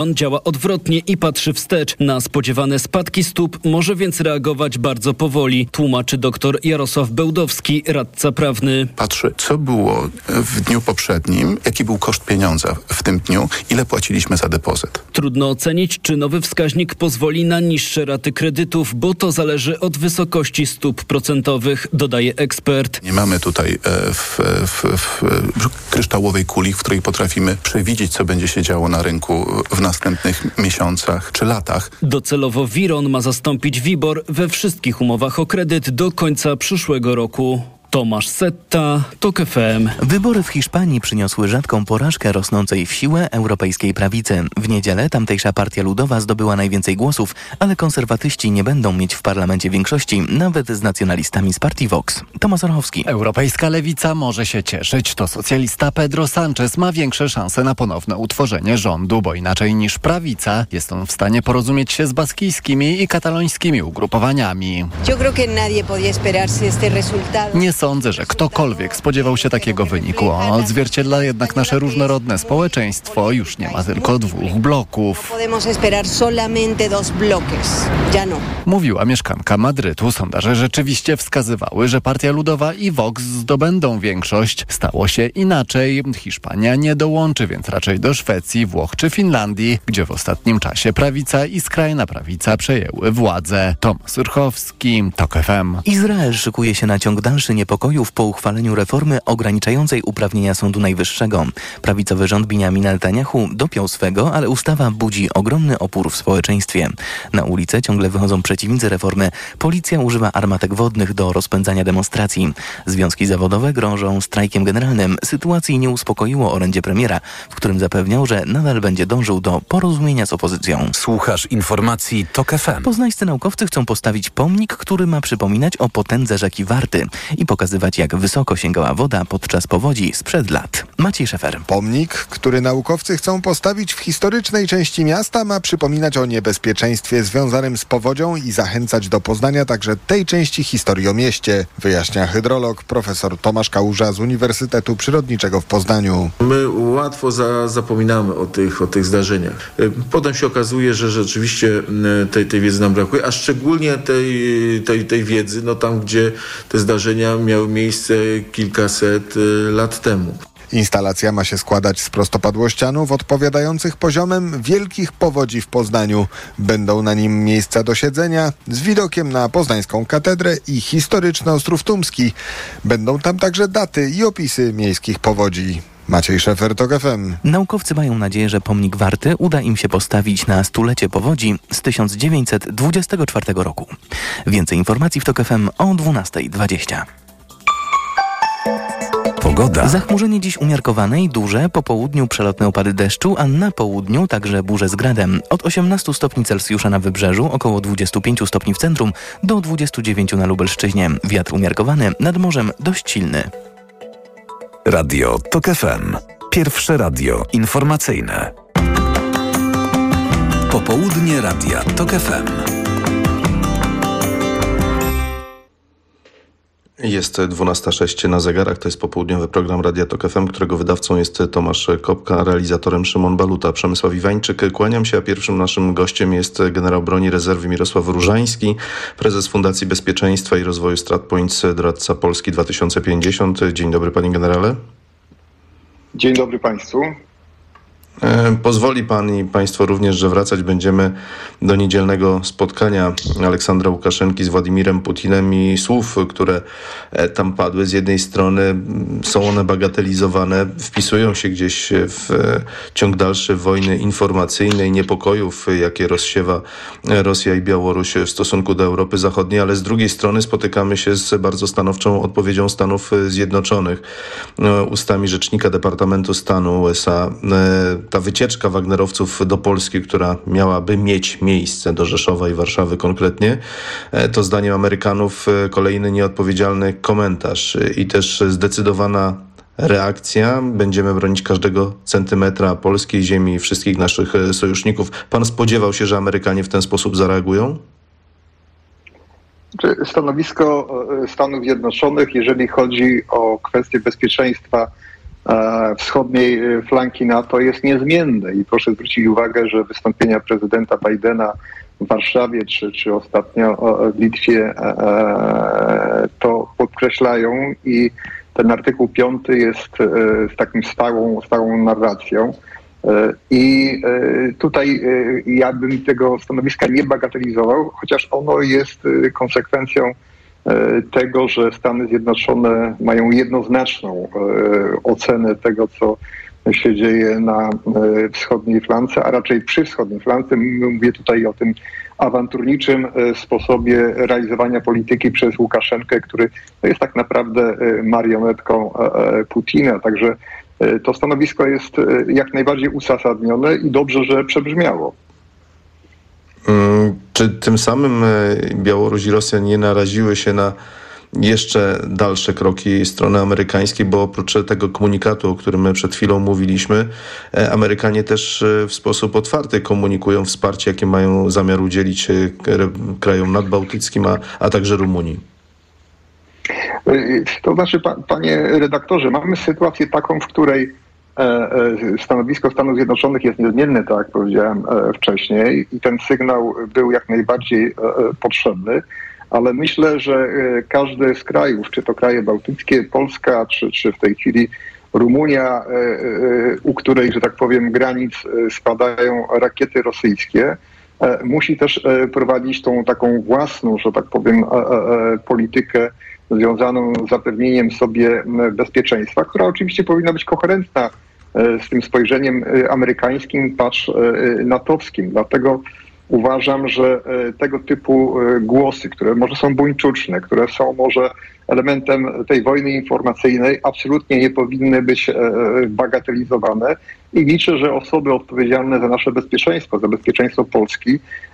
On działa odwrotnie i patrzy wstecz. Na spodziewane spadki stóp może więc reagować bardzo powoli, tłumaczy dr Jarosław Bełdowski, radca prawny. Patrzy, co było w dniu poprzednim, jaki był koszt pieniądza w tym dniu, ile płaciliśmy za depozyt. Trudno ocenić, czy nowy wskaźnik pozwoli na niższe raty kredytów, bo to zależy od wysokości stóp procentowych, dodaje ekspert. Nie mamy tutaj e, w, w, w kryształowej kuli, w której potrafimy przewidzieć, co będzie się działo na rynku w następnych miesiącach czy latach. Docelowo Wiron ma zastąpić WIBOR we wszystkich umowach o kredyt do końca przyszłego roku. Tomasz Setta, TOK FM. Wybory w Hiszpanii przyniosły rzadką porażkę rosnącej w siłę europejskiej prawicy. W niedzielę tamtejsza partia ludowa zdobyła najwięcej głosów, ale konserwatyści nie będą mieć w parlamencie większości, nawet z nacjonalistami z partii Vox. Tomasz Orchowski. Europejska lewica może się cieszyć. To socjalista Pedro Sánchez ma większe szanse na ponowne utworzenie rządu, bo inaczej niż prawica jest on w stanie porozumieć się z baskijskimi i katalońskimi ugrupowaniami. Nie sądzę, że ktokolwiek spodziewał się takiego wyniku. Odzwierciedla jednak nasze różnorodne społeczeństwo. Już nie ma tylko dwóch bloków. No. Mówiła mieszkanka Madrytu. Sondaże rzeczywiście wskazywały, że Partia Ludowa i Vox zdobędą większość. Stało się inaczej. Hiszpania nie dołączy więc raczej do Szwecji, Włoch czy Finlandii, gdzie w ostatnim czasie prawica i skrajna prawica przejęły władzę. Tomasz Surchowski, TOK FM. Izrael szykuje się na ciąg dalszy niepokojów po uchwaleniu reformy ograniczającej uprawnienia Sądu Najwyższego. Prawicowy rząd Benjamina Netanyahu dopiął swego, ale ustawa budzi ogromny opór w społeczeństwie. Na ulicę ciągle wychodzą przeciwnicy reformy. Policja używa armatek wodnych do rozpędzania demonstracji. Związki zawodowe grożą strajkiem generalnym. Sytuacji nie uspokoiło orędzie premiera, w którym zapewniał, że nadal będzie dążył do porozumienia z opozycją. Słuchasz informacji TOK FM. Poznańscy naukowcy chcą postawić pomnik, który ma przypominać o potędze rzeki Warty i pokazywać, jak wysoko sięgała woda podczas powodzi sprzed lat. Maciej Szefer. Pomnik, który naukowcy chcą postawić w historycznej części miasta, ma przypominać o niebezpieczeństwie związanym z powodzią i zachęcać do poznania także tej części historii o mieście, wyjaśnia hydrolog profesor Tomasz Kałuża z Uniwersytetu Przyrodniczego w Poznaniu. My łatwo za, zapominamy o tych, o tych zdarzeniach. Potem się okazuje, że rzeczywiście tej, tej wiedzy nam brakuje, a szczególnie tej, tej, tej wiedzy, no tam gdzie te zdarzenia miały miejsce kilkaset lat temu. Instalacja ma się składać z prostopadłościanów odpowiadających poziomem wielkich powodzi w Poznaniu. Będą na nim miejsca do siedzenia z widokiem na poznańską katedrę i historyczny Ostrów Tumski. Będą tam także daty i opisy miejskich powodzi. Maciej Szefer, TOK FM. Naukowcy mają nadzieję, że pomnik Warty uda im się postawić na stulecie powodzi z 1924 roku. Więcej informacji w TOK FM o 12.20. Pogoda. Zachmurzenie dziś umiarkowane i duże, po południu przelotne opady deszczu, a na południu także burze z gradem. Od 18 stopni Celsjusza na wybrzeżu, około 25 stopni w centrum, do 29 na Lubelszczyźnie. Wiatr umiarkowany, nad morzem dość silny. Radio TOK FM. Pierwsze radio informacyjne. Popołudnie Radia TOK FM. Jest 12.06 na zegarach, to jest popołudniowy program Radia Tok FM, którego wydawcą jest Tomasz Kopka, realizatorem Szymon Baluta, Przemysław Iwańczyk. Kłaniam się, a pierwszym naszym gościem jest generał broni rezerwy Mirosław Różański, prezes Fundacji Bezpieczeństwa i Rozwoju StratPoints, doradca Polski 2050. Dzień dobry panie generale. Dzień dobry państwu. Pozwoli Pan i Państwo również, że wracać będziemy do niedzielnego spotkania Aleksandra Łukaszenki z Władimirem Putinem i słów, które tam padły. Z jednej strony są one bagatelizowane, wpisują się gdzieś w ciąg dalszy wojny informacyjnej, niepokojów, jakie rozsiewa Rosja i Białoruś w stosunku do Europy Zachodniej, ale z drugiej strony spotykamy się z bardzo stanowczą odpowiedzią Stanów Zjednoczonych. Ustami rzecznika Departamentu Stanu USA ta wycieczka Wagnerowców do Polski, która miałaby mieć miejsce do Rzeszowa i Warszawy konkretnie, to zdaniem Amerykanów kolejny nieodpowiedzialny komentarz i też zdecydowana reakcja. Będziemy bronić każdego centymetra polskiej ziemi i wszystkich naszych sojuszników. Pan spodziewał się, że Amerykanie w ten sposób zareagują? Stanowisko Stanów Zjednoczonych, jeżeli chodzi o kwestie bezpieczeństwa wschodniej flanki NATO jest niezmienny i proszę zwrócić uwagę, że wystąpienia prezydenta Bidena w Warszawie czy, czy ostatnio w Litwie to podkreślają i ten artykuł 5 jest z takim stałą, stałą narracją. E, I e, tutaj e, ja bym tego stanowiska nie bagatelizował, chociaż ono jest konsekwencją tego, że Stany Zjednoczone mają jednoznaczną ocenę tego, co się dzieje na wschodniej flance, a raczej przy wschodniej flance. Mówię tutaj o tym awanturniczym sposobie realizowania polityki przez Łukaszenkę, który jest tak naprawdę marionetką Putina. Także E, to stanowisko jest e, jak najbardziej uzasadnione i dobrze, że przebrzmiało. Mm, czy tym samym e, Białoruś i Rosja nie naraziły się na jeszcze dalsze kroki strony amerykańskiej, bo oprócz tego komunikatu, o którym przed chwilą mówiliśmy, Amerykanie też w sposób otwarty komunikują wsparcie, jakie mają zamiar udzielić krajom nadbałtyckim, a, a także Rumunii. To znaczy, panie redaktorze, mamy sytuację taką, w której e, e, stanowisko Stanów Zjednoczonych jest niezmienne, tak jak powiedziałem e, wcześniej, i ten sygnał był jak najbardziej potrzebny, ale myślę, że każdy z krajów, czy to kraje bałtyckie, Polska, czy, czy w tej chwili Rumunia, u której, że tak powiem, granic spadają rakiety rosyjskie, musi też prowadzić tą taką własną, że tak powiem, politykę związaną z zapewnieniem sobie bezpieczeństwa, która oczywiście powinna być koherentna e, z tym spojrzeniem e, amerykańskim, patrz e, natowskim. Dlatego uważam, że tego typu głosy, które może są buńczuczne, które są może elementem tej wojny informacyjnej, absolutnie nie powinny być bagatelizowane i liczę, że osoby odpowiedzialne za nasze bezpieczeństwo, za bezpieczeństwo Polski, E, e,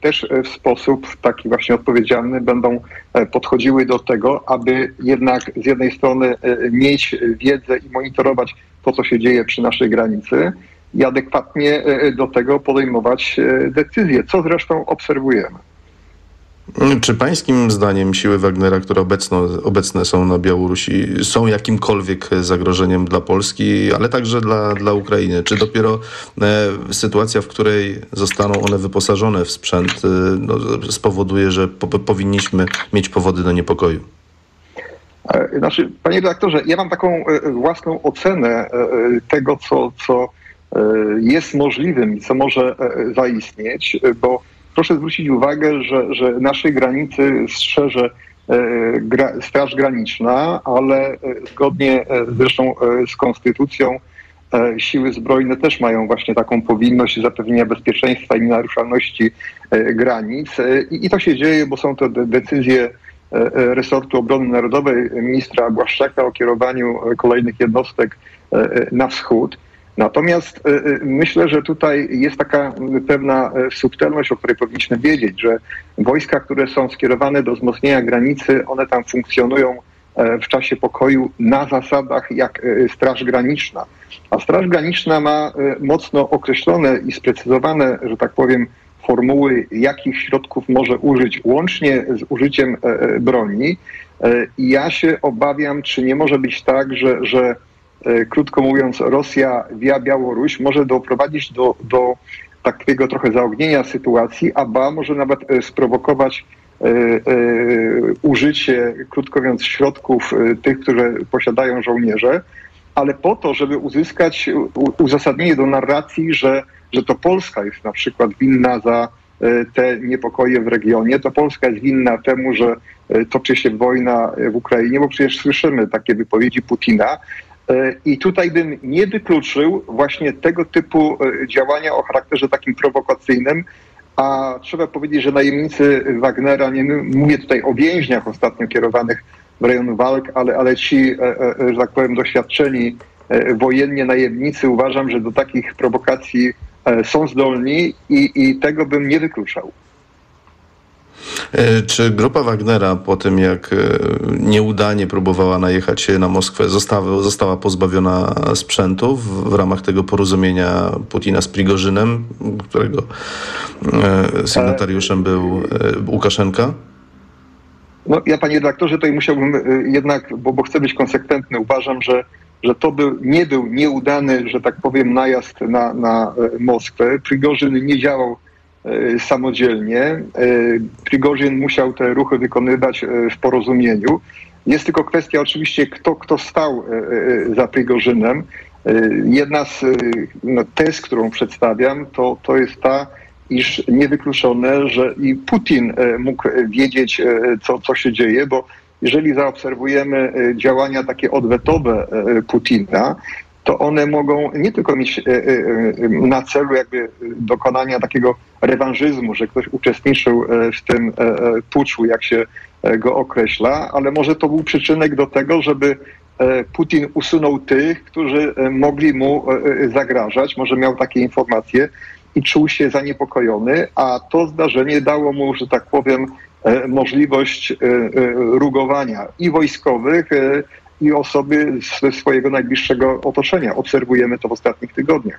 też w sposób taki właśnie odpowiedzialny będą e, podchodziły do tego, aby jednak z jednej strony mieć wiedzę i monitorować to, co się dzieje przy naszej granicy i adekwatnie do tego podejmować decyzje, co zresztą obserwujemy. Czy pańskim zdaniem siły Wagnera, które obecno, obecne są na Białorusi, są jakimkolwiek zagrożeniem dla Polski, ale także dla, dla Ukrainy? Czy dopiero e, sytuacja, w której zostaną one wyposażone w sprzęt, e, no, spowoduje, że po, powinniśmy mieć powody do niepokoju? E, znaczy, panie redaktorze, ja mam taką e, własną ocenę e, tego, co, co jest możliwym i co może zaistnieć, bo proszę zwrócić uwagę, że, że naszej granicy strzeże e, Straż Graniczna, ale e, zgodnie e, zresztą z konstytucją siły zbrojne też mają właśnie taką powinność zapewnienia bezpieczeństwa i nienaruszalności granic. I, to się dzieje, bo są to decyzje resortu obrony narodowej ministra Błaszczaka o kierowaniu kolejnych jednostek na wschód. Natomiast y, y, myślę, że tutaj jest taka pewna y, subtelność, o której powinniśmy wiedzieć, że wojska, które są skierowane do wzmocnienia granicy, one tam funkcjonują w czasie pokoju na zasadach jak Straż Graniczna. A Straż Graniczna ma mocno określone i sprecyzowane, że tak powiem, formuły, jakich środków może użyć, łącznie z użyciem broni. I ja się obawiam, czy nie może być tak, że, że krótko mówiąc, Rosja via Białoruś może doprowadzić do, do takiego trochę zaognienia sytuacji, a ba może nawet e, sprowokować e, użycie, krótko mówiąc, środków tych, które posiadają żołnierze, ale po to, żeby uzyskać uzasadnienie do narracji, że, że to Polska jest na przykład winna za te niepokoje w regionie, to Polska jest winna temu, że toczy się wojna w Ukrainie, bo przecież słyszymy takie wypowiedzi Putina, E, I tutaj bym nie wykluczył właśnie tego typu e, działania o charakterze takim prowokacyjnym, a trzeba powiedzieć, że najemnicy Wagnera, nie mówię tutaj o więźniach ostatnio kierowanych w rejon walk, ale, ale ci, e, że tak powiem, doświadczeni wojennie najemnicy, uważam, że do takich prowokacji są zdolni i, i tego bym nie wykluczał. E, czy grupa Wagnera po tym, jak e, nieudanie próbowała najechać na Moskwę, została, została pozbawiona sprzętu w, w ramach tego porozumienia Putina z Prigorzynem, którego e, sygnatariuszem był Łukaszenka? No, ja, panie redaktorze, tutaj musiałbym jednak, bo, bo chcę być konsekwentny, uważam, że że to był, nie był nieudany, że tak powiem, najazd na, na Moskwę. Prigorzyn nie działał samodzielnie. Prigorzyn musiał te ruchy wykonywać w porozumieniu. Jest tylko kwestia oczywiście, kto, kto stał za Prigorzynem. Jedna z no, tez, którą przedstawiam, to, to jest ta, iż niewykluczone, że i Putin e, mógł wiedzieć, e, co, co się dzieje, bo jeżeli zaobserwujemy e, działania takie odwetowe Putina, to one mogą nie tylko mieć na celu jakby dokonania takiego rewanżyzmu, że ktoś uczestniczył w tym puczu, jak się go określa, ale może to był przyczynek do tego, żeby Putin usunął tych, którzy mogli mu zagrażać, może miał takie informacje, i czuł się zaniepokojony, a to zdarzenie dało mu, że tak powiem, e, możliwość e, e, rugowania i wojskowych, i osoby ze swojego najbliższego otoczenia. Obserwujemy to w ostatnich tygodniach.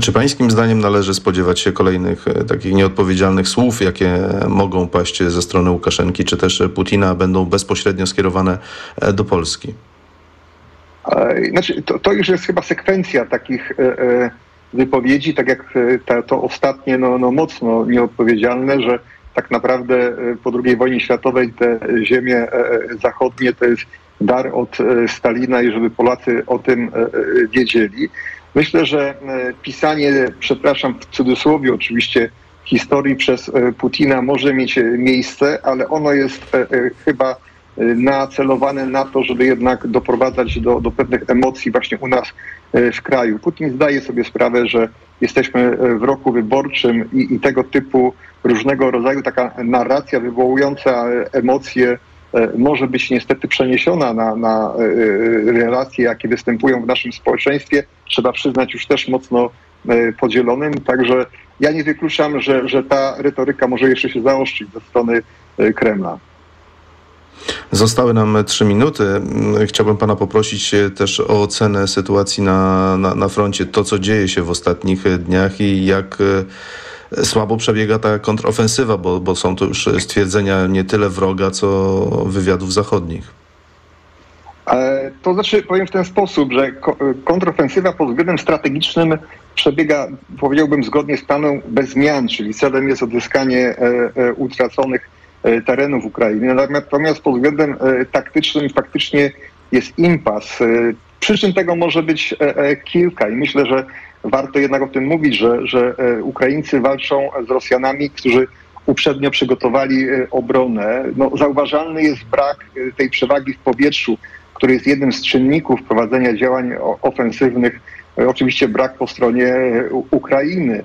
Czy pańskim zdaniem należy spodziewać się kolejnych takich nieodpowiedzialnych słów, jakie mogą paść ze strony Łukaszenki, czy też Putina, będą bezpośrednio skierowane do Polski? Znaczy, to, to już jest chyba sekwencja takich wypowiedzi, tak jak e, to ostatnie, no, no mocno nieodpowiedzialne, że tak naprawdę e, po II wojnie światowej te ziemie e, zachodnie to jest dar od Stalina i żeby Polacy o tym wiedzieli. Myślę, że pisanie, przepraszam, w cudzysłowie oczywiście, historii przez Putina może mieć miejsce, ale ono jest chyba nacelowane na to, żeby jednak doprowadzać do, do pewnych emocji właśnie u nas e, w kraju. Putin zdaje sobie sprawę, że jesteśmy e, w roku wyborczym i, i tego typu różnego rodzaju taka narracja wywołująca emocje może być niestety przeniesiona na, na relacje, jakie występują w naszym społeczeństwie. Trzeba przyznać już też mocno podzielonym. Także ja nie wykluczam, że, że ta retoryka może jeszcze się zaostrzyć ze strony Kremla. Zostały nam trzy minuty. Chciałbym pana poprosić też o ocenę sytuacji na, na, na froncie, to co dzieje się w ostatnich dniach i jak e, słabo przebiega ta kontrofensywa, bo, bo są to już stwierdzenia nie tyle wroga, co wywiadów zachodnich. E, to znaczy, powiem w ten sposób, że kontrofensywa pod względem strategicznym przebiega, powiedziałbym, zgodnie z planem bez zmian, czyli celem jest odzyskanie e, utraconych E, terenów Ukrainy. Natomiast pod względem e, taktycznym faktycznie jest impas. E, przyczyn tego może być kilka i myślę, że warto jednak o tym mówić, że, że Ukraińcy walczą z Rosjanami, którzy uprzednio przygotowali obronę. No, zauważalny jest brak tej przewagi w powietrzu, który jest jednym z czynników prowadzenia działań ofensywnych. Oczywiście brak po stronie Ukrainy.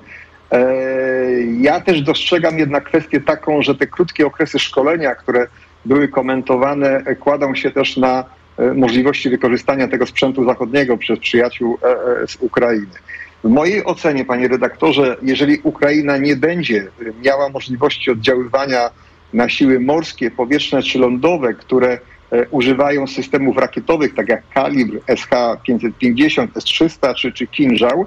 E, ja też dostrzegam jednak kwestię taką, że te krótkie okresy szkolenia, które były komentowane, kładą się też na e, możliwości wykorzystania tego sprzętu zachodniego przez przyjaciół e, z Ukrainy. W mojej ocenie, panie redaktorze, jeżeli Ukraina nie będzie miała możliwości oddziaływania na siły morskie, powietrzne czy lądowe, które używają systemów rakietowych, tak jak Kalibr, SH-550, S-300 czy, czy Kinżał, E,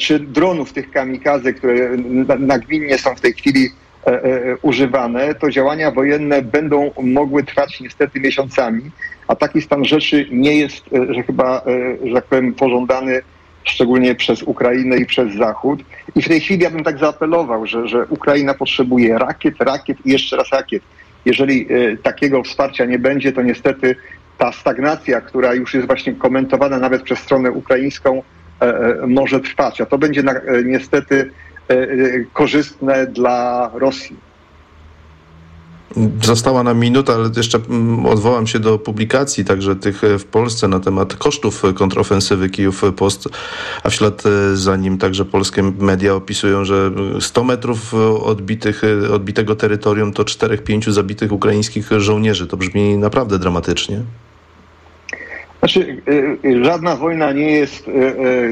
czy dronów tych kamikaze, które nagminnie są w tej chwili e, e, używane, to działania wojenne będą mogły trwać niestety miesiącami, a taki stan rzeczy nie jest, że chyba, że tak powiem, pożądany szczególnie przez Ukrainę i przez Zachód. I w tej chwili ja bym tak zaapelował, że, że Ukraina potrzebuje rakiet, rakiet i jeszcze raz rakiet. Jeżeli takiego wsparcia nie będzie, to niestety ta stagnacja, która już jest właśnie komentowana nawet przez stronę ukraińską, E, e, może trwać, a to będzie e, niestety korzystne dla Rosji. Została nam minuta, ale jeszcze mm, odwołam się do publikacji także tych w Polsce na temat kosztów kontrofensywy Kijów Post, a w ślad za nim także polskie media opisują, że 100 metrów odbitych, odbitego terytorium to 4-5 zabitych ukraińskich żołnierzy. To brzmi naprawdę dramatycznie. Znaczy, y, y, żadna wojna nie jest y,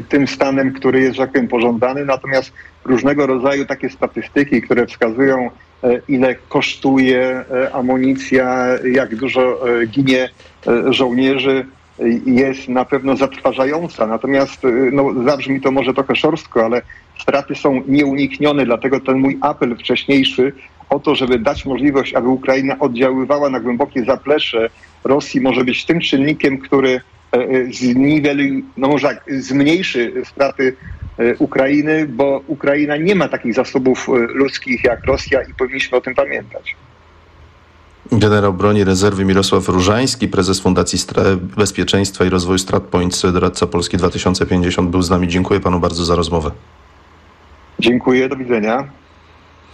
tym stanem, który jest, że tak pożądany, natomiast różnego rodzaju takie statystyki, które wskazują, ile kosztuje amunicja, jak dużo ginie żołnierzy, jest na pewno zatrważająca. Natomiast no, zabrzmi to może trochę szorstko, ale straty są nieuniknione, dlatego ten mój apel wcześniejszy o to, żeby dać możliwość, aby Ukraina oddziaływała na głębokie zaplecze Rosji, może być tym czynnikiem, który zniweluj, no może tak, zmniejszy straty Ukrainy, bo Ukraina nie ma takich zasobów ludzkich jak Rosja i powinniśmy o tym pamiętać. Generał broni rezerwy Mirosław Różański, prezes Fundacji Bezpieczeństwa i Rozwoju StratPoint, doradca Polski 2050 był z nami. Dziękuję panu bardzo za rozmowę. Dziękuję, do widzenia.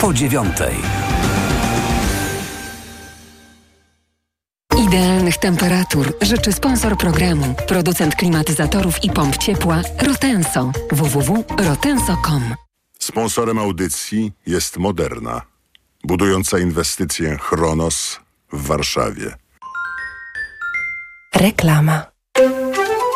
po dziewiątej. Idealnych temperatur życzy sponsor programu, producent klimatyzatorów i pomp ciepła Rotenso. www.rotenso.com Sponsorem audycji jest Moderna, budująca inwestycję Chronos w Warszawie. Reklama.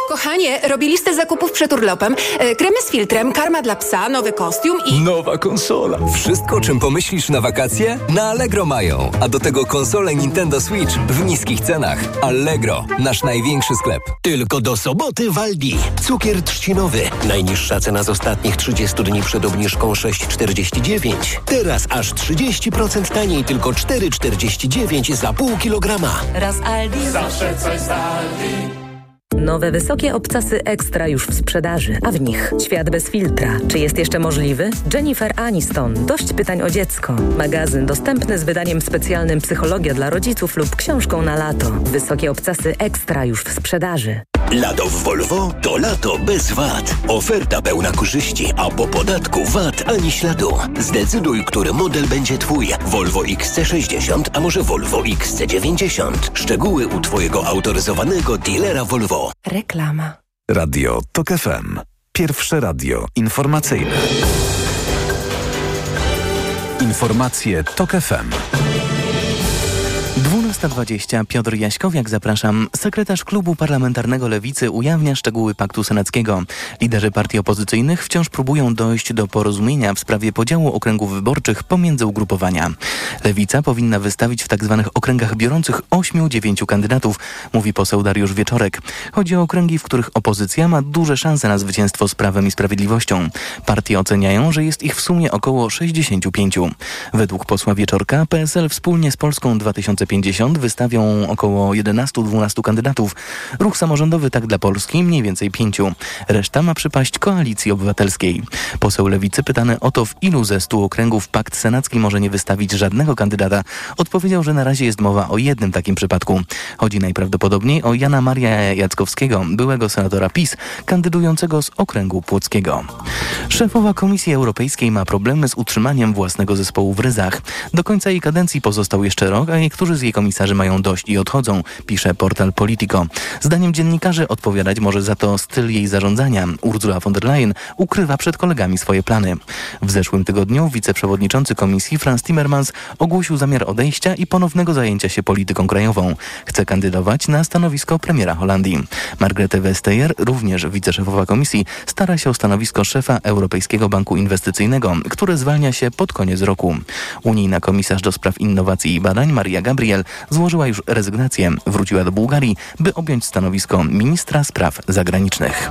Kochanie, robię listę zakupów przed urlopem. E, kremy z filtrem, karma dla psa, nowy kostium i... Nowa konsola. Wszystko, czym pomyślisz na wakacje? Na Allegro mają. A do tego konsole Nintendo Switch w niskich cenach. Allegro, nasz największy sklep. Tylko do soboty w Aldi. Cukier trzcinowy. Najniższa cena z ostatnich 30 dni przed obniżką 6,49. Teraz aż 30% taniej, tylko 4,49 za pół kilograma. Raz Aldi. Zawsze coś z Aldi. Nowe wysokie obcasy ekstra już w sprzedaży, a w nich świat bez filtra. Czy jest jeszcze możliwy? Jennifer Aniston. Dość pytań o dziecko. Magazyn dostępny z wydaniem specjalnym Psychologia dla rodziców lub książką na lato. Wysokie obcasy ekstra już w sprzedaży. Lato w Volvo to lato bez VAT. Oferta pełna korzyści, a po podatku VAT ani śladu. Zdecyduj, który model będzie Twój. Volvo XC60, a może Volvo XC90. Szczegóły u Twojego autoryzowanego dealera Volvo. Reklama. Radio TOK FM. Pierwsze radio informacyjne. Informacje TOK FM. 12.20 Piotr Jaśkowiak, zapraszam. Sekretarz klubu parlamentarnego Lewicy ujawnia szczegóły paktu senackiego. Liderzy partii opozycyjnych wciąż próbują dojść do porozumienia w sprawie podziału okręgów wyborczych pomiędzy ugrupowania. Lewica powinna wystawić w tzw. Tak okręgach biorących 8-9 kandydatów, mówi poseł Dariusz Wieczorek. Chodzi o okręgi, w których opozycja ma duże szanse na zwycięstwo z Prawem i Sprawiedliwością. Partie oceniają, że jest ich w sumie około 65. Według posła Wieczorka PSL wspólnie z Polską 2050 wystawią około 11-12 kandydatów. Ruch samorządowy tak dla Polski mniej więcej pięciu. Reszta ma przypaść Koalicji Obywatelskiej. Poseł Lewicy pytany o to, w ilu ze stu okręgów pakt senacki może nie wystawić żadnego kandydata, odpowiedział, że na razie jest mowa o jednym takim przypadku. Chodzi najprawdopodobniej o Jana Maria Jackowskiego, byłego senatora PiS, kandydującego z okręgu płockiego. Szefowa Komisji Europejskiej ma problemy z utrzymaniem własnego zespołu w Ryzach. Do końca jej kadencji pozostał jeszcze rok, a niektórzy z jej komisarzy mają dość i odchodzą, pisze portal Politico. Zdaniem dziennikarzy odpowiadać może za to styl jej zarządzania. Ursula von der Leyen ukrywa przed kolegami swoje plany. W zeszłym tygodniu wiceprzewodniczący komisji Franz Timmermans ogłosił zamiar odejścia i ponownego zajęcia się polityką krajową. Chce kandydować na stanowisko premiera Holandii. Margrethe Vestager, również wiceszefowa komisji, stara się o stanowisko szefa Europejskiego Banku Inwestycyjnego, które zwalnia się pod koniec roku. Unijna komisarz do spraw innowacji i badań Maria Gabriel złożyła już rezygnację. Wróciła do Bułgarii, by objąć stanowisko ministra spraw zagranicznych.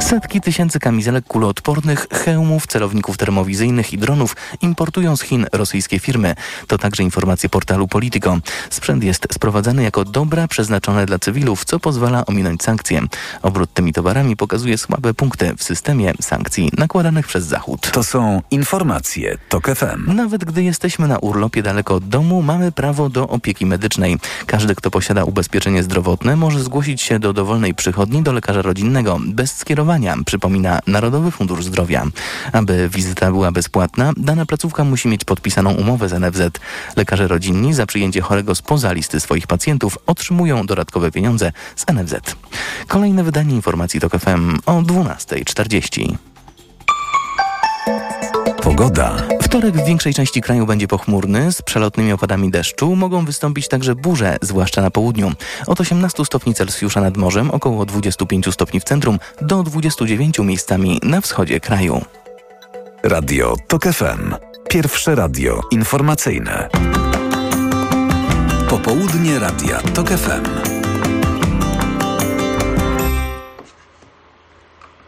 Setki tysięcy kamizelek kuloodpornych, hełmów, celowników termowizyjnych i dronów importują z Chin rosyjskie firmy. To także informacje portalu Politico. Sprzęt jest sprowadzany jako dobra przeznaczone dla cywilów, co pozwala ominąć sankcje. Obrót tymi towarami pokazuje słabe punkty w systemie sankcji nakładanych przez Zachód. To są informacje TOK FM. Nawet gdy jesteśmy na urlopie daleko od domu, mamy prawo do opieki medycznej. Każdy, kto posiada ubezpieczenie zdrowotne, może zgłosić się do dowolnej przychodni do lekarza rodzinnego bez skierowania, przypomina Narodowy Fundusz Zdrowia. Aby wizyta była bezpłatna, dana placówka musi mieć podpisaną umowę z NFZ. Lekarze rodzinni za przyjęcie chorego spoza listy swoich pacjentów otrzymują dodatkowe pieniądze z NFZ. Kolejne wydanie informacji TOK FM o 12.40. Pogoda. Wtorek w większej części kraju będzie pochmurny, z przelotnymi opadami deszczu. Mogą wystąpić także burze, zwłaszcza na południu. Od 18 stopni Celsjusza nad morzem, około 25 stopni w centrum, do 29 miejscami na wschodzie kraju. Radio TOK FM. Pierwsze radio informacyjne. Popołudnie Radia TOK FM.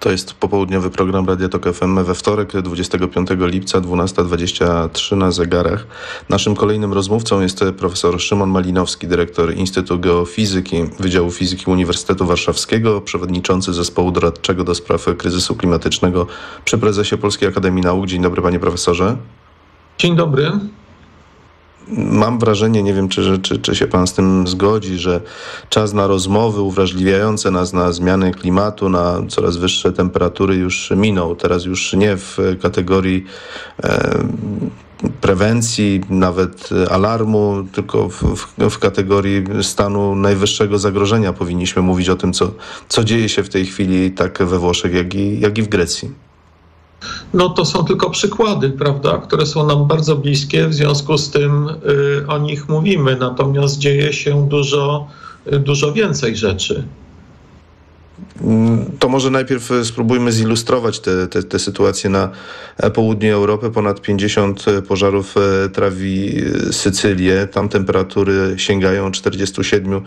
To jest popołudniowy program Radia Tok FM we wtorek 25 lipca 12.23 na zegarach. Naszym kolejnym rozmówcą jest profesor Szymon Malinowski, dyrektor Instytutu Geofizyki Wydziału Fizyki Uniwersytetu Warszawskiego, przewodniczący zespołu doradczego do spraw kryzysu klimatycznego przy prezesie Polskiej Akademii Nauk. Dzień dobry panie profesorze. Dzień dobry. Mam wrażenie, nie wiem, czy, czy, czy się Pan z tym zgodzi, że czas na rozmowy uwrażliwiające nas na zmiany klimatu, na coraz wyższe temperatury już minął. Teraz już nie w kategorii e, prewencji, nawet alarmu, tylko w, w, w, kategorii stanu najwyższego zagrożenia powinniśmy mówić o tym, co, co dzieje się w tej chwili tak we Włoszech, jak i, jak i w Grecji. No to są tylko przykłady, prawda, które są nam bardzo bliskie, w związku z tym y, o nich mówimy, natomiast dzieje się dużo, y, dużo więcej rzeczy. To może najpierw spróbujmy zilustrować tę te, te, te sytuację na południu Europy. Ponad 50 pożarów e, trawi Sycylię. Tam temperatury sięgają 47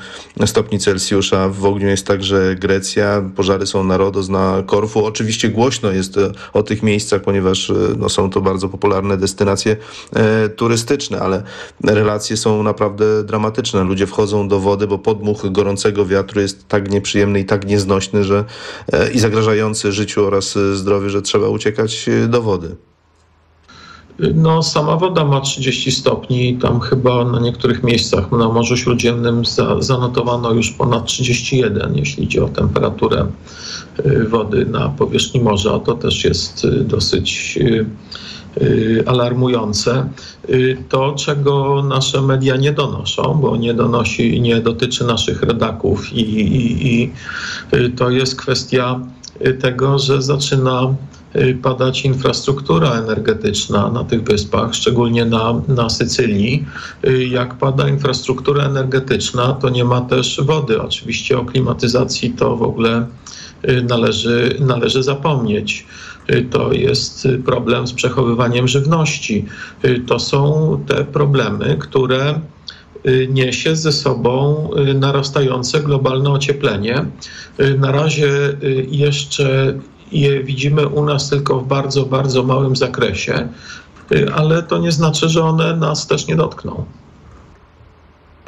stopni Celsjusza. W ogniu jest także Grecja. Pożary są na Rodos, na Korfu. Oczywiście głośno jest o tych miejscach, ponieważ e, no, są to bardzo popularne destynacje e, turystyczne, ale relacje są naprawdę dramatyczne. Ludzie wchodzą do wody, bo podmuch gorącego wiatru jest tak nieprzyjemny i tak nieznośny, że, e, i zagrażający życiu oraz e, zdrowiu, że trzeba uciekać e, do wody. No, sama woda ma 30 stopni. Tam chyba na niektórych miejscach na Morzu Śródziemnym za, zanotowano już ponad 31, jeśli chodzi o temperaturę wody na powierzchni morza. To też jest dosyć alarmujące. Y, to, czego nasze media nie donoszą, bo nie donosi, nie dotyczy naszych redaków i, i, i y, to jest kwestia tego, że zaczyna padać infrastruktura energetyczna na tych wyspach, szczególnie na, na Sycylii. Jak pada infrastruktura energetyczna, to nie ma też wody. Oczywiście o klimatyzacji to w ogóle należy, należy zapomnieć. Y, to jest problem z przechowywaniem żywności. Y, to są te problemy, które y, niesie ze sobą narastające globalne ocieplenie. Na razie jeszcze je widzimy u nas tylko w bardzo, bardzo małym zakresie, ale to nie znaczy, że one nas też nie dotkną.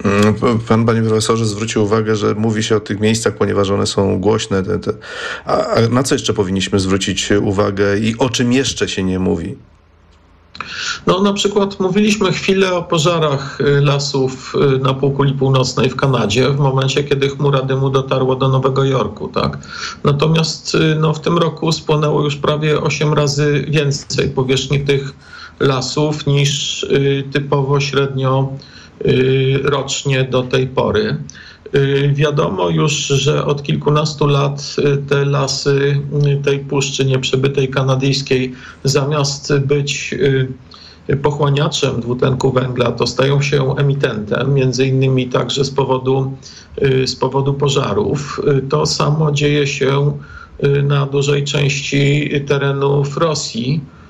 Mm, pan, panie profesorze, zwrócił uwagę, że mówi się o tych miejscach, ponieważ one są głośne. Te, te. A, a na co jeszcze powinniśmy zwrócić uwagę i o czym jeszcze się nie mówi? No na przykład mówiliśmy chwilę o pożarach y, lasów y, na półkuli północnej w Kanadzie w momencie, kiedy chmura dymu dotarła do Nowego Jorku, tak? Natomiast y, no, w tym roku spłonęło już prawie 8 razy więcej powierzchni tych lasów niż typowo średnio rocznie do tej pory. Y, wiadomo już, że od kilkunastu lat y, te lasy tej puszczy nieprzebytej kanadyjskiej zamiast być pochłaniaczem dwutlenku węgla, to stają się emitentem, między innymi także z powodu, z powodu pożarów. To samo dzieje się na dużej części terenów Rosji Y,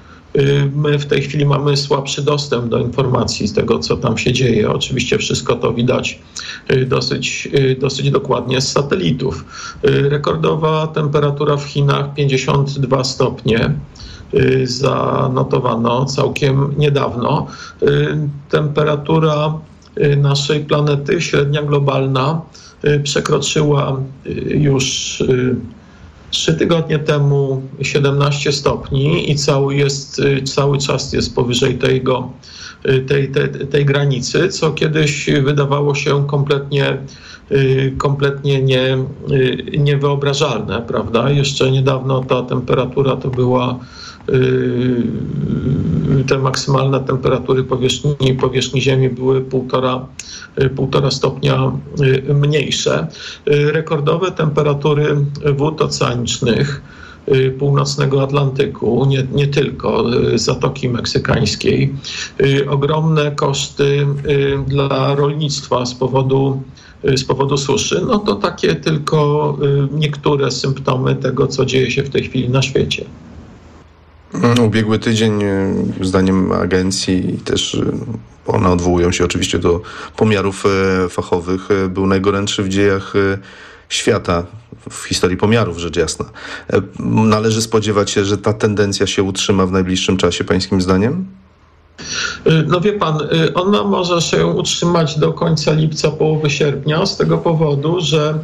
my w tej chwili mamy słabszy dostęp do informacji z tego, co tam się dzieje. Oczywiście wszystko to widać y, dosyć, y, dosyć dokładnie z satelitów. Rekordowa temperatura w Chinach 52 stopnie zanotowano całkiem niedawno. Temperatura naszej planety, średnia globalna, przekroczyła już Trzy tygodnie temu 17 stopni i cały, jest, y, cały czas jest powyżej tego, y, tej, tej, tej granicy, co kiedyś wydawało się kompletnie, y, kompletnie nie, niewyobrażalne, prawda? Jeszcze niedawno ta temperatura to była te maksymalne temperatury powierzchni, powierzchni Ziemi były półtora, półtora stopnia mniejsze. Rekordowe temperatury wód oceanicznych północnego Atlantyku, nie, nie tylko Zatoki Meksykańskiej. Ogromne koszty dla rolnictwa z powodu z powodu suszy, no to takie tylko niektóre symptomy tego, co dzieje się w tej chwili na świecie. Ubiegły tydzień, zdaniem agencji, też one odwołują się oczywiście do pomiarów fachowych, był najgorętszy w dziejach świata w historii pomiarów, rzecz jasna. E, należy spodziewać się, że ta tendencja się utrzyma w najbliższym czasie, pańskim zdaniem? No wie pan, ona może się utrzymać do końca lipca, połowy sierpnia z tego powodu, że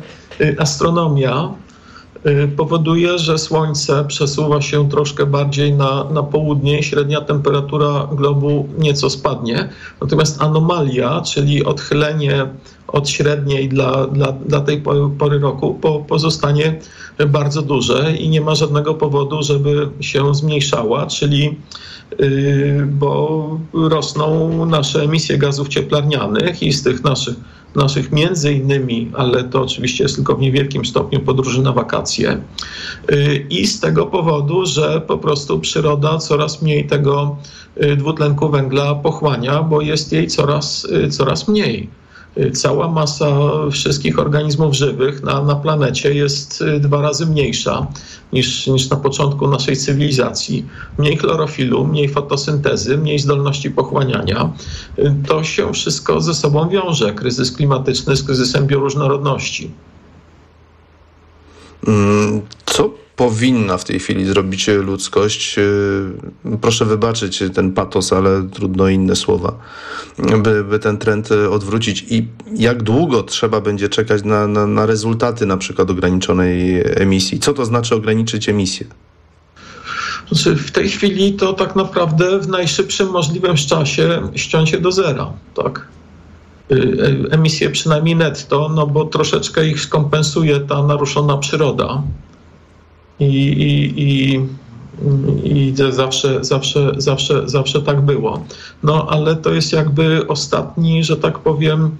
astronomia powoduje, że Słońce przesuwa się troszkę bardziej na, na południe, średnia temperatura globu nieco spadnie. Natomiast anomalia, czyli odchylenie od średniej dla, dla, dla tej pory roku po, pozostanie bardzo duże i nie ma żadnego powodu, żeby się zmniejszała, czyli yy, bo rosną nasze emisje gazów cieplarnianych i z tych naszych, naszych między innymi, ale to oczywiście jest tylko w niewielkim stopniu podróży na wakacje. Yy, i z tego powodu, że po prostu przyroda coraz mniej tego yy, dwutlenku węgla pochłania, bo jest jej coraz, coraz mniej cała masa wszystkich organizmów żywych na, na planecie jest y, dwa razy mniejsza niż, niż na początku naszej cywilizacji. Mniej chlorofilu, mniej fotosyntezy, mniej zdolności pochłaniania. Y, to się wszystko ze sobą wiąże. Kryzys klimatyczny z kryzysem bioróżnorodności. Mm, co powinna w tej chwili zrobić ludzkość. E, proszę wybaczyć ten patos, ale trudno inne słowa, by, by ten trend odwrócić. I jak długo trzeba będzie czekać na, na, na rezultaty na przykład ograniczonej emisji? Co to znaczy ograniczyć emisję? Znaczy w tej chwili to tak naprawdę w najszybszym możliwym czasie ściąć do zera, tak? Emisje przynajmniej netto, no bo troszeczkę ich skompensuje ta naruszona przyroda i, i, i, i zawsze, zawsze, zawsze, zawsze tak było. No ale to jest jakby ostatni, że tak powiem,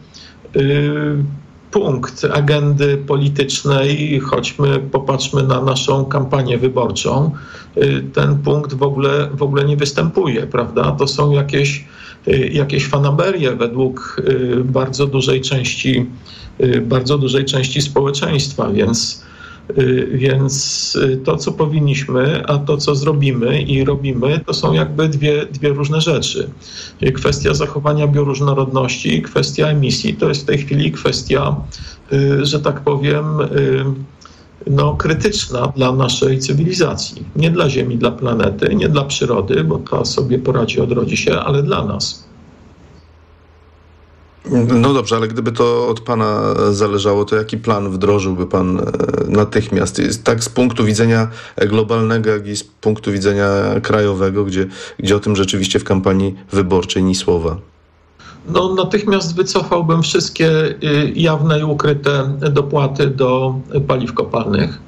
yy, punkt agendy politycznej, choćmy popatrzmy na naszą kampanię wyborczą, y, ten punkt w ogóle, w ogóle nie występuje, prawda? To są jakieś, y, jakieś fanaberie według y, bardzo dużej części, bardzo dużej części społeczeństwa, więc Y, więc y, to, co powinniśmy, a to, co zrobimy i robimy, to są jakby dwie, dwie różne rzeczy. Y, kwestia zachowania bioróżnorodności, kwestia emisji to jest w tej chwili kwestia, że tak powiem, no, krytyczna dla naszej cywilizacji. Nie dla Ziemi, dla planety, nie dla przyrody, bo ta sobie poradzi, odrodzi się, ale dla nas. No dobrze, ale gdyby to od Pana zależało, to jaki plan wdrożyłby Pan e, natychmiast? Tak z punktu widzenia globalnego, jak i z punktu widzenia krajowego, gdzie, gdzie o tym rzeczywiście w kampanii wyborczej ni słowa. No, natychmiast wycofałbym wszystkie y, jawne i ukryte dopłaty do paliw kopalnych.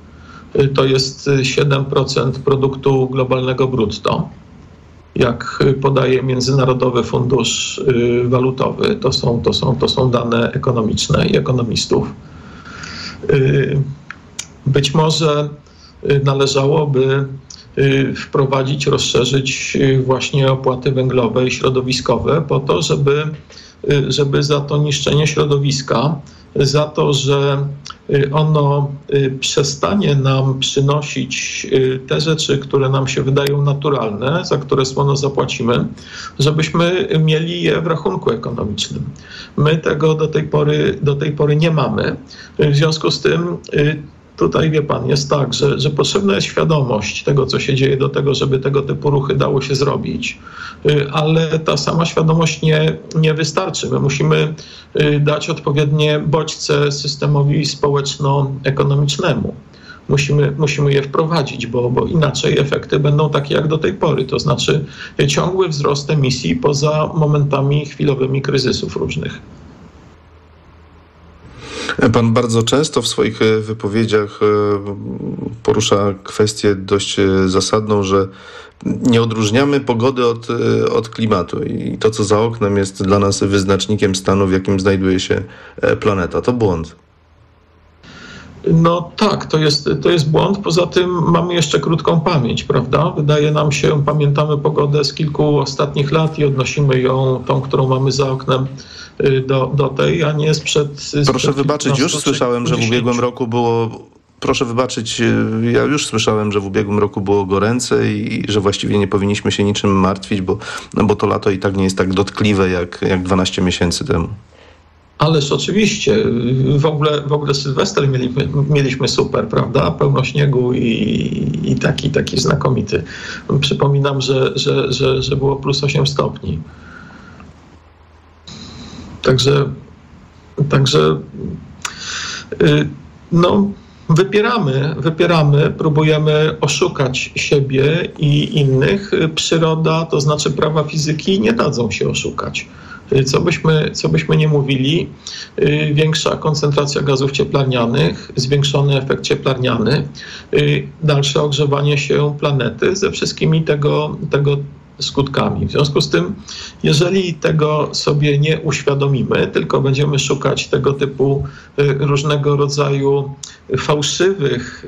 Y, to jest 7% produktu globalnego brutto jak podaje Międzynarodowy Fundusz y, Walutowy. To są, to są, to są dane ekonomiczne i ekonomistów. Y, być może y, należałoby wprowadzić, rozszerzyć właśnie opłaty węglowe i środowiskowe po to, żeby, żeby za to niszczenie środowiska za to, że y, ono y, przestanie nam przynosić y, te rzeczy, które nam się wydają naturalne, za które słono zapłacimy, żebyśmy mieli je w rachunku ekonomicznym. My tego do tej pory, do tej pory nie mamy. W związku z tym tutaj wie pan, jest tak, że, że potrzebna jest świadomość tego, co się dzieje, do tego, żeby tego typu ruchy dało się zrobić, y, ale ta sama świadomość nie, nie wystarczy. My musimy y, dać odpowiednie bodźce systemowi społeczno-ekonomicznemu. Musimy, musimy je wprowadzić, bo, bo inaczej efekty będą takie jak do tej pory, to znaczy ciągły wzrost emisji poza momentami chwilowymi kryzysów różnych. Pan bardzo często w swoich e, wypowiedziach e, porusza kwestię dość e, zasadną, że nie odróżniamy pogody od, od klimatu i to, co za oknem, jest dla nas wyznacznikiem stanu, w jakim znajduje się planeta. To błąd. No tak, to jest, to jest błąd. Poza tym mamy jeszcze krótką pamięć, prawda? Wydaje nam się, pamiętamy pogodę z kilku ostatnich lat i odnosimy ją, tą, którą mamy za oknem, do, do tej, a nie sprzed. sprzed Proszę wybaczyć, już słyszałem, że w ubiegłym roku było. Proszę wybaczyć, y, ja już słyszałem, że w ubiegłym roku było goręce i że właściwie nie powinniśmy się niczym martwić, bo, no bo to lato i tak nie jest tak dotkliwe jak, jak 12 miesięcy temu. Ależ oczywiście, w ogóle, w ogóle Sylwester mieliśmy, mieliśmy super, prawda? Pełno śniegu i, i taki, taki znakomity. Przypominam, że, że, że, że było plus 8 stopni. Także, także y, no, wypieramy, wypieramy, próbujemy oszukać siebie i innych. Przyroda, to znaczy prawa fizyki, nie dadzą się oszukać. Co byśmy, co byśmy nie mówili, y, większa koncentracja gazów cieplarnianych, zwiększony efekt cieplarniany, y, dalsze ogrzewanie się planety ze wszystkimi tego, tego skutkami. W związku z tym, jeżeli tego sobie nie uświadomimy, tylko będziemy szukać tego typu y, różnego rodzaju fałszywych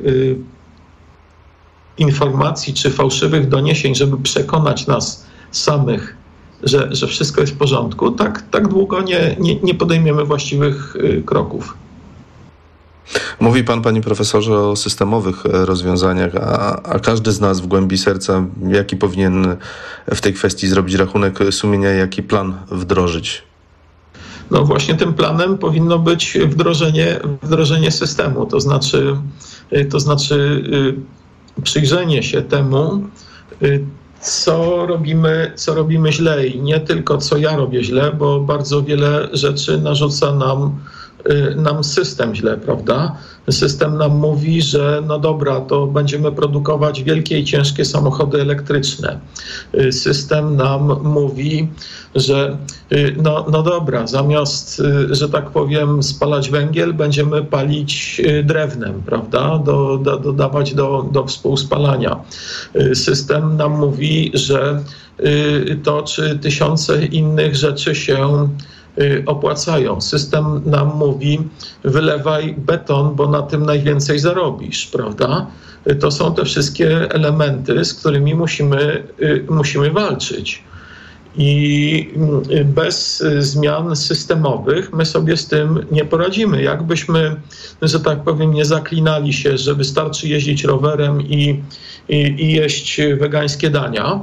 informacji czy fałszywych doniesień, żeby przekonać nas samych, że, że wszystko jest w porządku, tak, tak długo nie, nie, nie podejmiemy właściwych y, kroków. Mówi pan, panie profesorze, o systemowych e, rozwiązaniach, a, a, każdy z nas w głębi serca, jaki powinien w tej kwestii zrobić rachunek sumienia, jaki plan wdrożyć? No właśnie tym planem powinno być wdrożenie, wdrożenie systemu, to znaczy, y, to znaczy y, przyjrzenie się temu, co robimy, co robimy źle i nie tylko co ja robię źle, bo bardzo wiele rzeczy narzuca nam, nam system źle, prawda? System nam mówi, że no dobra, to będziemy produkować wielkie i ciężkie samochody elektryczne. Y, system nam mówi, że y, no, no dobra, zamiast, że tak powiem, spalać węgiel, będziemy palić drewnem, prawda? Do, do, dodawać do, do współspalania. System nam mówi, że to czy tysiące innych rzeczy się Y, opłacają. System nam mówi, wylewaj beton, bo na tym najwięcej zarobisz, prawda? Y, to są te wszystkie elementy, z którymi musimy, y, musimy walczyć. I bez zmian systemowych my sobie z tym nie poradzimy. Jakbyśmy, że tak powiem, nie zaklinali się, że wystarczy jeździć rowerem i, i, i jeść wegańskie dania,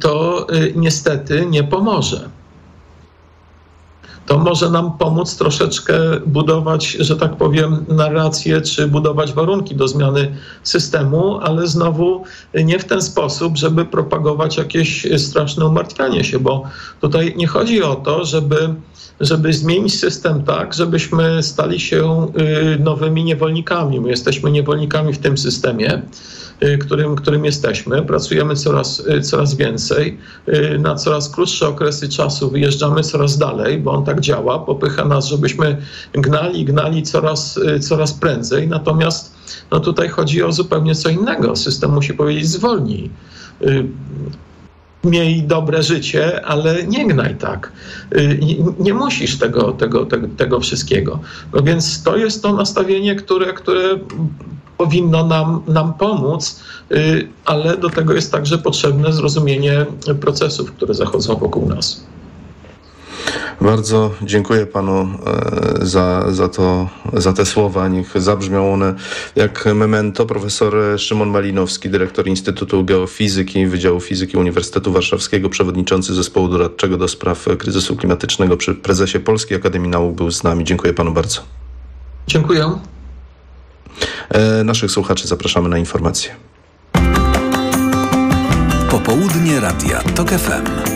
to niestety nie pomoże to może nam pomóc troszeczkę budować, że tak powiem, narrację, czy budować warunki do zmiany systemu, ale znowu nie w ten sposób, żeby propagować jakieś straszne umartwianie się, bo tutaj nie chodzi o to, żeby żeby zmienić system tak, żebyśmy stali się y, nowymi niewolnikami. My jesteśmy niewolnikami w tym systemie. Y, którym, którym jesteśmy. Pracujemy coraz, y, coraz więcej, na coraz krótsze okresy czasu wyjeżdżamy coraz dalej, bo on tak działa, popycha nas, żebyśmy gnali, gnali coraz, coraz prędzej. Natomiast no tutaj chodzi o zupełnie co innego. System musi powiedzieć zwolnij miej dobre życie, ale nie gnaj tak. Nie, nie musisz tego, tego, tego, tego, wszystkiego. No więc to jest to nastawienie, które, które powinno nam, nam pomóc, y, ale do tego jest także potrzebne zrozumienie procesów, które zachodzą wokół nas. Bardzo dziękuję panu e, za, za, to, za te słowa. Niech zabrzmią one jak memento. Profesor Szymon Malinowski, dyrektor Instytutu Geofizyki Wydziału Fizyki Uniwersytetu Warszawskiego, przewodniczący zespołu doradczego do spraw kryzysu klimatycznego przy prezesie Polskiej Akademii Nauk był z nami. Dziękuję panu bardzo. Dziękuję. E, naszych słuchaczy zapraszamy na informacje. Popołudnie Radia TOK FM.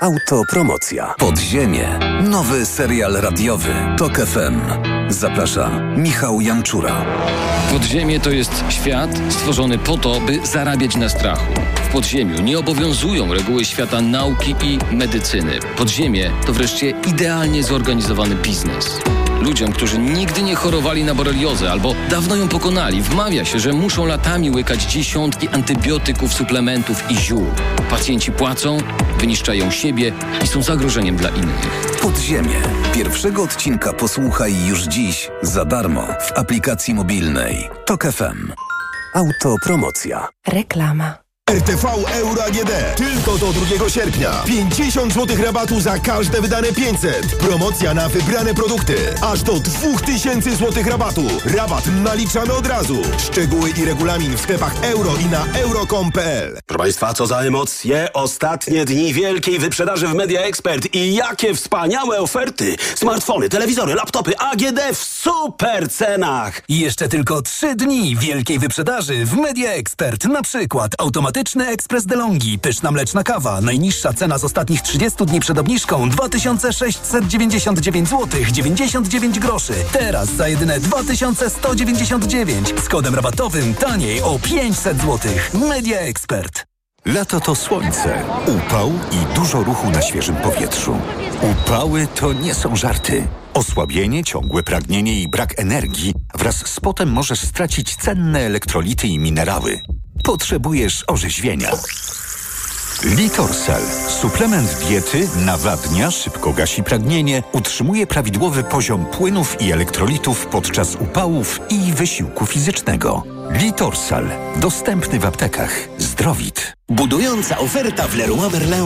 Autopromocja. Podziemie. Nowy serial radiowy. TOK FM. Zaprasza Michał Janczura. Podziemie to jest świat stworzony po to, by zarabiać na strachu. W podziemiu nie obowiązują reguły świata nauki i medycyny. Podziemie to wreszcie idealnie zorganizowany biznes. Ludziom, którzy nigdy nie chorowali na boreliozę albo dawno ją pokonali, wmawia się, że muszą latami łykać dziesiątki antybiotyków, suplementów i ziół. Pacjenci płacą, wyniszczają siebie i są zagrożeniem dla innych. Podziemie. Pierwszego odcinka posłuchaj już dziś za darmo w aplikacji mobilnej. Tok FM. Autopromocja. Reklama. RTV Euro AGD. Tylko do 2 sierpnia. 50 zł rabatu za każde wydane 500. Promocja na wybrane produkty. Aż do 2000 zł rabatu. Rabat naliczamy od razu. Szczegóły i regulamin w sklepach euro i na euro.com.pl. Proszę Państwa, co za emocje. Ostatnie dni wielkiej wyprzedaży w Media Expert i jakie wspaniałe oferty. Smartfony, telewizory, laptopy AGD w super cenach. I jeszcze tylko trzy dni wielkiej wyprzedaży w Media Expert. Na przykład automatyczny ekspres DeLonghi, pyszna mleczna kawa. Najniższa cena z ostatnich 30 dni przed obniżką 2699 zł 99 groszy. Teraz za jedyne 2199 z kodem rabatowym taniej o 500 zł. Media Expert. Lato to słońce, upał i dużo ruchu na świeżym powietrzu. Upały to nie są żarty. Osłabienie, ciągłe pragnienie i brak energii wraz z potem możesz stracić cenne elektrolity i minerały. Potrzebujesz orzeźwienia. Litorsal. Suplement diety nawadnia, szybko gasi pragnienie, utrzymuje prawidłowy poziom płynów i elektrolitów podczas upałów i wysiłku fizycznego. Litorsal. Dostępny w aptekach. Zdrowit. Budująca oferta w Leroy Merlin.